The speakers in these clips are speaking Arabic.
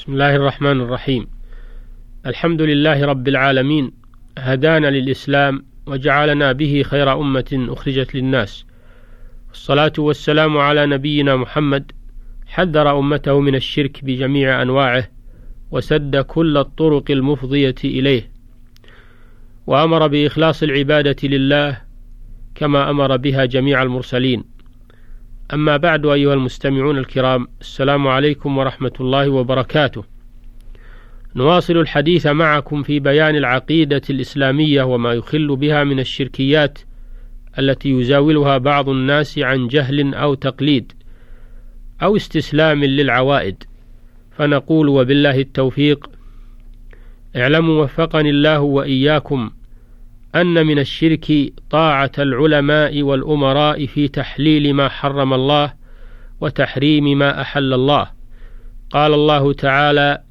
بسم الله الرحمن الرحيم. الحمد لله رب العالمين. هدانا للإسلام وجعلنا به خير أمة أخرجت للناس. الصلاة والسلام على نبينا محمد. حذر أمته من الشرك بجميع أنواعه وسد كل الطرق المفضية إليه. وأمر بإخلاص العبادة لله كما أمر بها جميع المرسلين. أما بعد أيها المستمعون الكرام السلام عليكم ورحمة الله وبركاته. نواصل الحديث معكم في بيان العقيدة الإسلامية وما يخل بها من الشركيات التي يزاولها بعض الناس عن جهل أو تقليد أو استسلام للعوائد. فنقول وبالله التوفيق. اعلموا وفقني الله وإياكم أن من الشرك طاعة العلماء والأمراء في تحليل ما حرم الله وتحريم ما أحل الله. قال الله تعالى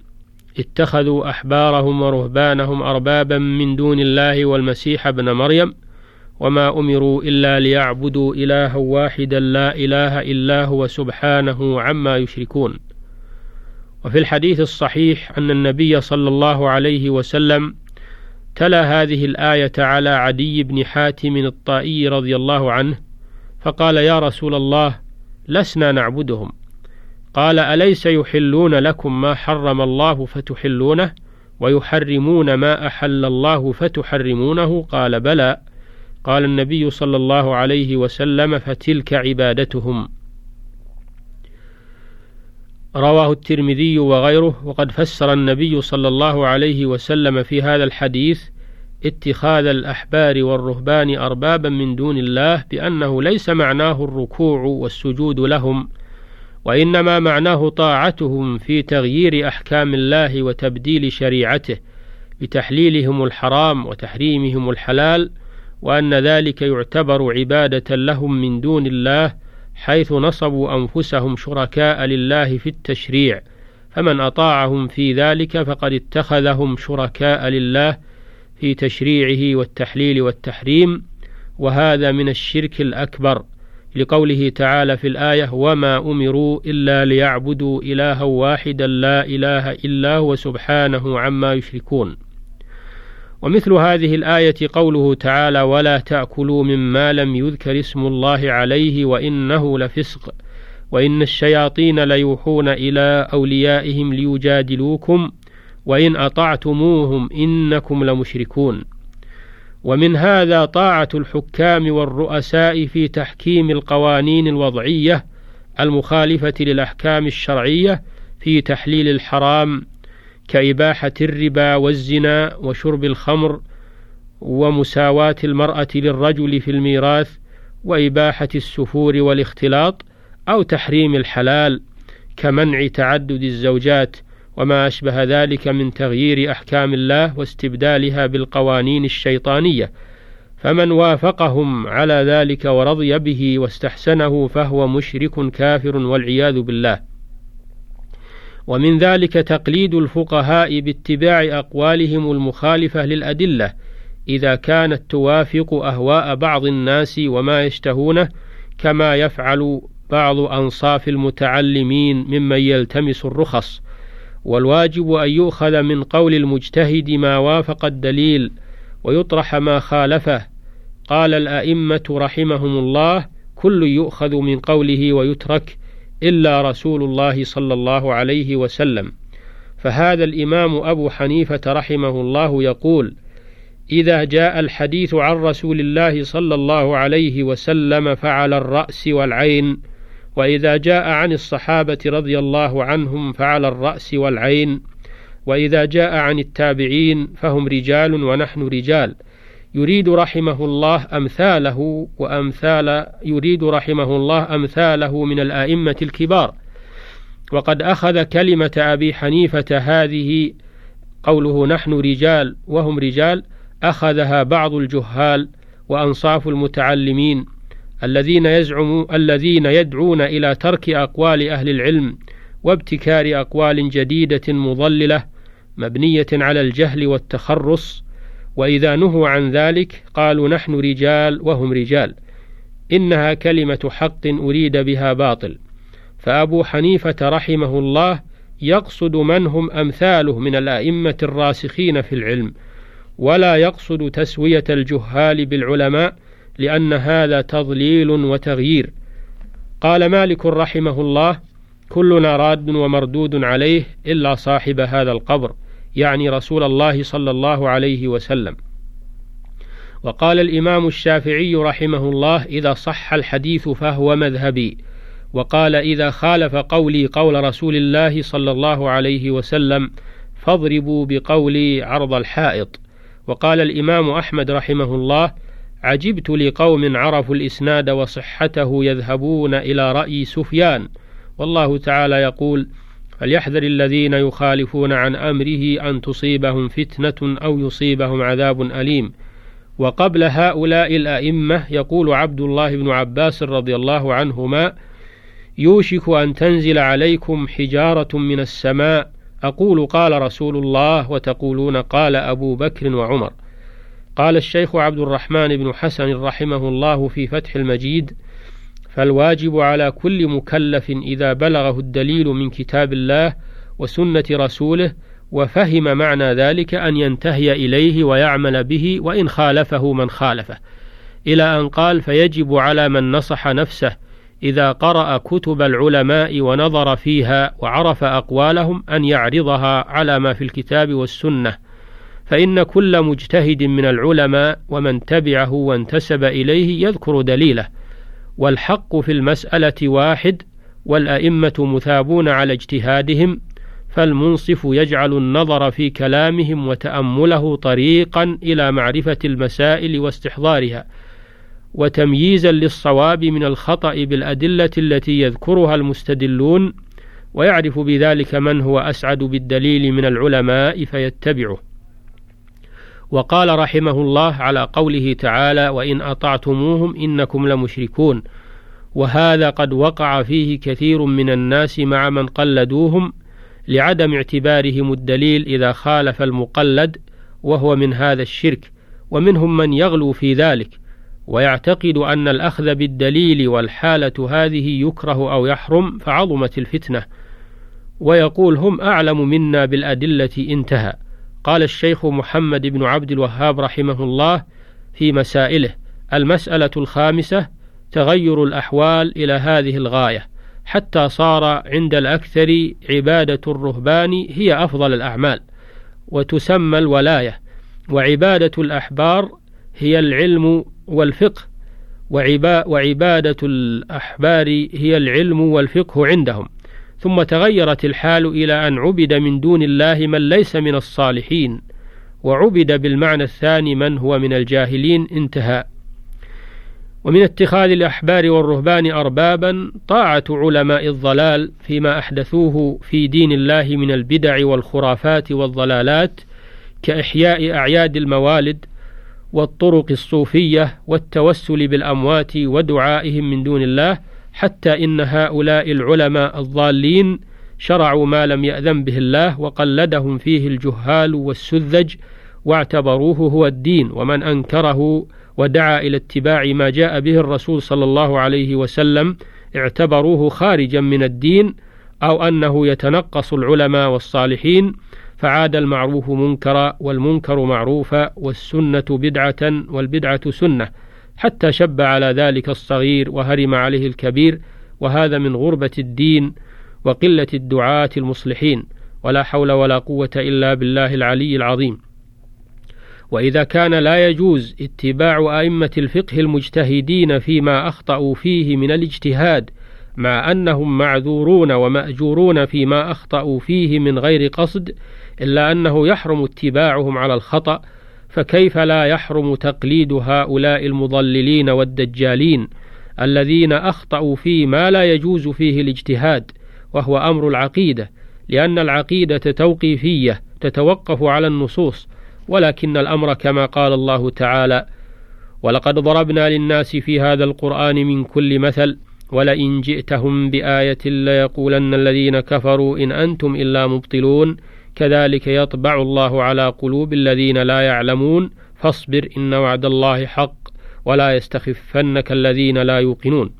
اتخذوا أحبارهم ورهبانهم أربابا من دون الله والمسيح ابن مريم وما أمروا إلا ليعبدوا إلها واحدا لا إله إلا هو سبحانه عما يشركون. وفي الحديث الصحيح أن النبي صلى الله عليه وسلم تلا هذه الآية على عدي بن حاتم الطائي رضي الله عنه فقال يا رسول الله لسنا نعبدهم. قال أليس يحلون لكم ما حرم الله فتحلونه ويحرمون ما أحل الله فتحرمونه؟ قال بلى. قال النبي صلى الله عليه وسلم فتلك عبادتهم. رواه الترمذي وغيره وقد فسر النبي صلى الله عليه وسلم في هذا الحديث اتخاذ الأحبار والرهبان أربابا من دون الله بأنه ليس معناه الركوع والسجود لهم وإنما معناه طاعتهم في تغيير أحكام الله وتبديل شريعته بتحليلهم الحرام وتحريمهم الحلال وأن ذلك يعتبر عبادة لهم من دون الله حيث نصبوا أنفسهم شركاء لله في التشريع فمن أطاعهم في ذلك فقد اتخذهم شركاء لله في تشريعه والتحليل والتحريم وهذا من الشرك الأكبر لقوله تعالى في الآية وما أمروا إلا ليعبدوا إلها واحدا لا إله إلا هو سبحانه عما يشركون ومثل هذه الآية قوله تعالى ولا تأكلوا مما لم يذكر اسم الله عليه وإنه لفسق وإن الشياطين ليوحون إلى أوليائهم ليجادلوكم وإن أطعتموهم إنكم لمشركون. ومن هذا طاعة الحكام والرؤساء في تحكيم القوانين الوضعية المخالفة للأحكام الشرعية في تحليل الحرام كإباحة الربا والزنا وشرب الخمر ومساواة المرأة للرجل في الميراث وإباحة السفور والاختلاط أو تحريم الحلال كمنع تعدد الزوجات وما أشبه ذلك من تغيير أحكام الله واستبدالها بالقوانين الشيطانية. فمن وافقهم على ذلك ورضي به واستحسنه فهو مشرك كافر والعياذ بالله. ومن ذلك تقليد الفقهاء باتباع أقوالهم المخالفة للأدلة إذا كانت توافق أهواء بعض الناس وما يشتهونه كما يفعل بعض أنصاف المتعلمين ممن يلتمس الرخص. والواجب أن يؤخذ من قول المجتهد ما وافق الدليل ويطرح ما خالفه. قال الأئمة رحمهم الله كل يؤخذ من قوله ويترك إلا رسول الله صلى الله عليه وسلم. فهذا الإمام أبو حنيفة رحمه الله يقول إذا جاء الحديث عن رسول الله صلى الله عليه وسلم فعلى الرأس والعين وإذا جاء عن الصحابة رضي الله عنهم فعلى الرأس والعين وإذا جاء عن التابعين فهم رجال ونحن رجال. يريد رحمه الله أمثاله وأمثال يريد رحمه الله أمثاله من الآئمة الكبار. وقد أخذ كلمة أبي حنيفة هذه قوله نحن رجال وهم رجال أخذها بعض الجهال وأنصاف المتعلمين الذين يزعموا الذين يدعون إلى ترك أقوال أهل العلم وابتكار أقوال جديدة مضللة مبنية على الجهل والتخرص وإذا نهوا عن ذلك قالوا نحن رجال وهم رجال. إنها كلمة حق أريد بها باطل. فأبو حنيفة رحمه الله يقصد من هم أمثاله من الأئمة الراسخين في العلم ولا يقصد تسوية الجهال بالعلماء لأن هذا تضليل وتغيير. قال مالك رحمه الله كلنا راد ومردود عليه إلا صاحب هذا القبر. يعني رسول الله صلى الله عليه وسلم. وقال الإمام الشافعي رحمه الله إذا صح الحديث فهو مذهبي. وقال إذا خالف قولي قول رسول الله صلى الله عليه وسلم فاضربوا بقولي عرض الحائط. وقال الإمام أحمد رحمه الله عجبت لقوم عرفوا الإسناد وصحته يذهبون إلى رأي سفيان. والله تعالى يقول فليحذر الذين يخالفون عن أمره أن تصيبهم فتنة أو يصيبهم عذاب أليم. وقبل هؤلاء الأئمة يقول عبد الله بن عباس رضي الله عنهما يوشك أن تنزل عليكم حجارة من السماء. أقول قال رسول الله وتقولون قال أبو بكر وعمر. قال الشيخ عبد الرحمن بن حسن رحمه الله في فتح المجيد فالواجب على كل مكلف إذا بلغه الدليل من كتاب الله وسنة رسوله وفهم معنى ذلك أن ينتهي إليه ويعمل به وإن خالفه من خالفه. إلى أن قال فيجب على من نصح نفسه إذا قرأ كتب العلماء ونظر فيها وعرف أقوالهم أن يعرضها على ما في الكتاب والسنة. فإن كل مجتهد من العلماء ومن تبعه وانتسب إليه يذكر دليله. والحق في المسألة واحد والأئمة مثابون على اجتهادهم فالمنصف يجعل النظر في كلامهم وتأمله طريقا إلى معرفة المسائل واستحضارها وتمييزا للصواب من الخطأ بالأدلة التي يذكرها المستدلون ويعرف بذلك من هو أسعد بالدليل من العلماء فيتبعه. وقال رحمه الله على قوله تعالى وإن أطعتموهم إنكم لمشركون وهذا قد وقع فيه كثير من الناس مع من قلدوهم لعدم اعتبارهم الدليل إذا خالف المقلد وهو من هذا الشرك ومنهم من يغلو في ذلك ويعتقد أن الأخذ بالدليل والحالة هذه يكره أو يحرم فعظمت الفتنة ويقول هم أعلم منا بالأدلة انتهى قال الشيخ محمد بن عبد الوهاب رحمه الله في مسائله المسألة الخامسة تغير الأحوال إلى هذه الغاية حتى صار عند الأكثر عبادة الرهبان هي أفضل الأعمال وتسمى الولاية وعبادة الأحبار هي العلم والفقه وعبادة الأحبار هي العلم والفقه عندهم. ثم تغيرت الحال إلى أن عبد من دون الله من ليس من الصالحين وعبد بالمعنى الثاني من هو من الجاهلين انتهى. ومن اتخاذ الأحبار والرهبان أربابا طاعة علماء الضلال فيما أحدثوه في دين الله من البدع والخرافات والضلالات كإحياء أعياد الموالد والطرق الصوفية والتوسل بالأموات ودعائهم من دون الله حتى إن هؤلاء العلماء الضالين شرعوا ما لم يأذن به الله وقلدهم فيه الجهال والسذج واعتبروه هو الدين ومن أنكره ودعا إلى اتباع ما جاء به الرسول صلى الله عليه وسلم اعتبروه خارجا من الدين أو أنه يتنقص العلماء والصالحين فعاد المعروف منكرا والمنكر معروفا والسنة بدعة والبدعة سنة. حتى شب على ذلك الصغير وهرم عليه الكبير وهذا من غربة الدين وقلة الدعاة المصلحين ولا حول ولا قوة إلا بالله العلي العظيم. وإذا كان لا يجوز اتباع أئمة الفقه المجتهدين فيما أخطأوا فيه من الاجتهاد مع أنهم معذورون ومأجورون فيما أخطأوا فيه من غير قصد إلا أنه يحرم اتباعهم على الخطأ فكيف لا يحرم تقليد هؤلاء المضللين والدجالين الذين أخطأوا في ما لا يجوز فيه الاجتهاد وهو أمر العقيدة لأن العقيدة توقيفية تتوقف على النصوص ولكن الأمر كما قال الله تعالى ولقد ضربنا للناس في هذا القرآن من كل مثل ولئن جئتهم بآية ليقولن الذين كفروا إن أنتم إلا مبطلون كذلك يطبع الله على قلوب الذين لا يعلمون فاصبر إن وعد الله حق ولا يستخفنك الذين لا يوقنون.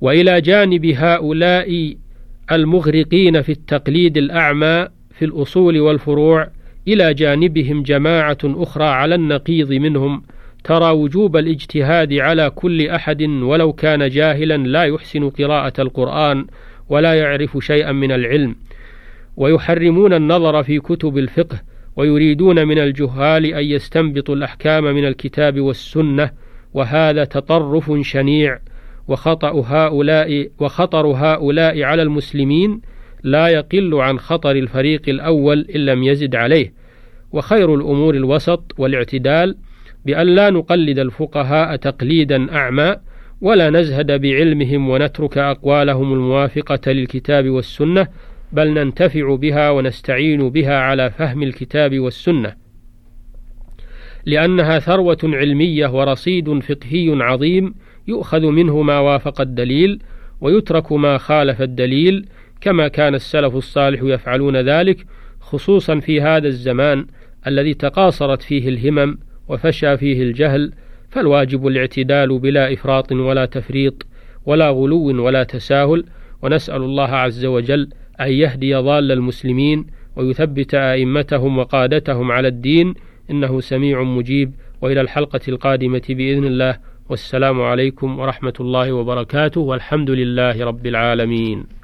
وإلى جانب هؤلاء المغرقين في التقليد الأعمى في الأصول والفروع إلى جانبهم جماعة أخرى على النقيض منهم ترى وجوب الاجتهاد على كل أحد ولو كان جاهلا لا يحسن قراءة القرآن ولا يعرف شيئا من العلم. ويحرمون النظر في كتب الفقه ويريدون من الجهال أن يستنبطوا الأحكام من الكتاب والسنة وهذا تطرف شنيع وخطأ هؤلاء وخطر هؤلاء على المسلمين لا يقل عن خطر الفريق الأول إن لم يزد عليه. وخير الأمور الوسط والاعتدال بأن لا نقلد الفقهاء تقليدا أعمى ولا نزهد بعلمهم ونترك أقوالهم الموافقة للكتاب والسنة بل ننتفع بها ونستعين بها على فهم الكتاب والسنة لأنها ثروة علمية ورصيد فقهي عظيم يؤخذ منه ما وافق الدليل ويترك ما خالف الدليل كما كان السلف الصالح يفعلون ذلك خصوصا في هذا الزمان الذي تقاصرت فيه الهمم وفشى فيه الجهل فالواجب الاعتدال بلا إفراط ولا تفريط ولا غلو ولا تساهل ونسأل الله عز وجل أن يهدي ضال المسلمين ويثبت أئمتهم وقادتهم على الدين إنه سميع مجيب وإلى الحلقة القادمة بإذن الله. والسلام عليكم ورحمة الله وبركاته. والحمد لله رب العالمين.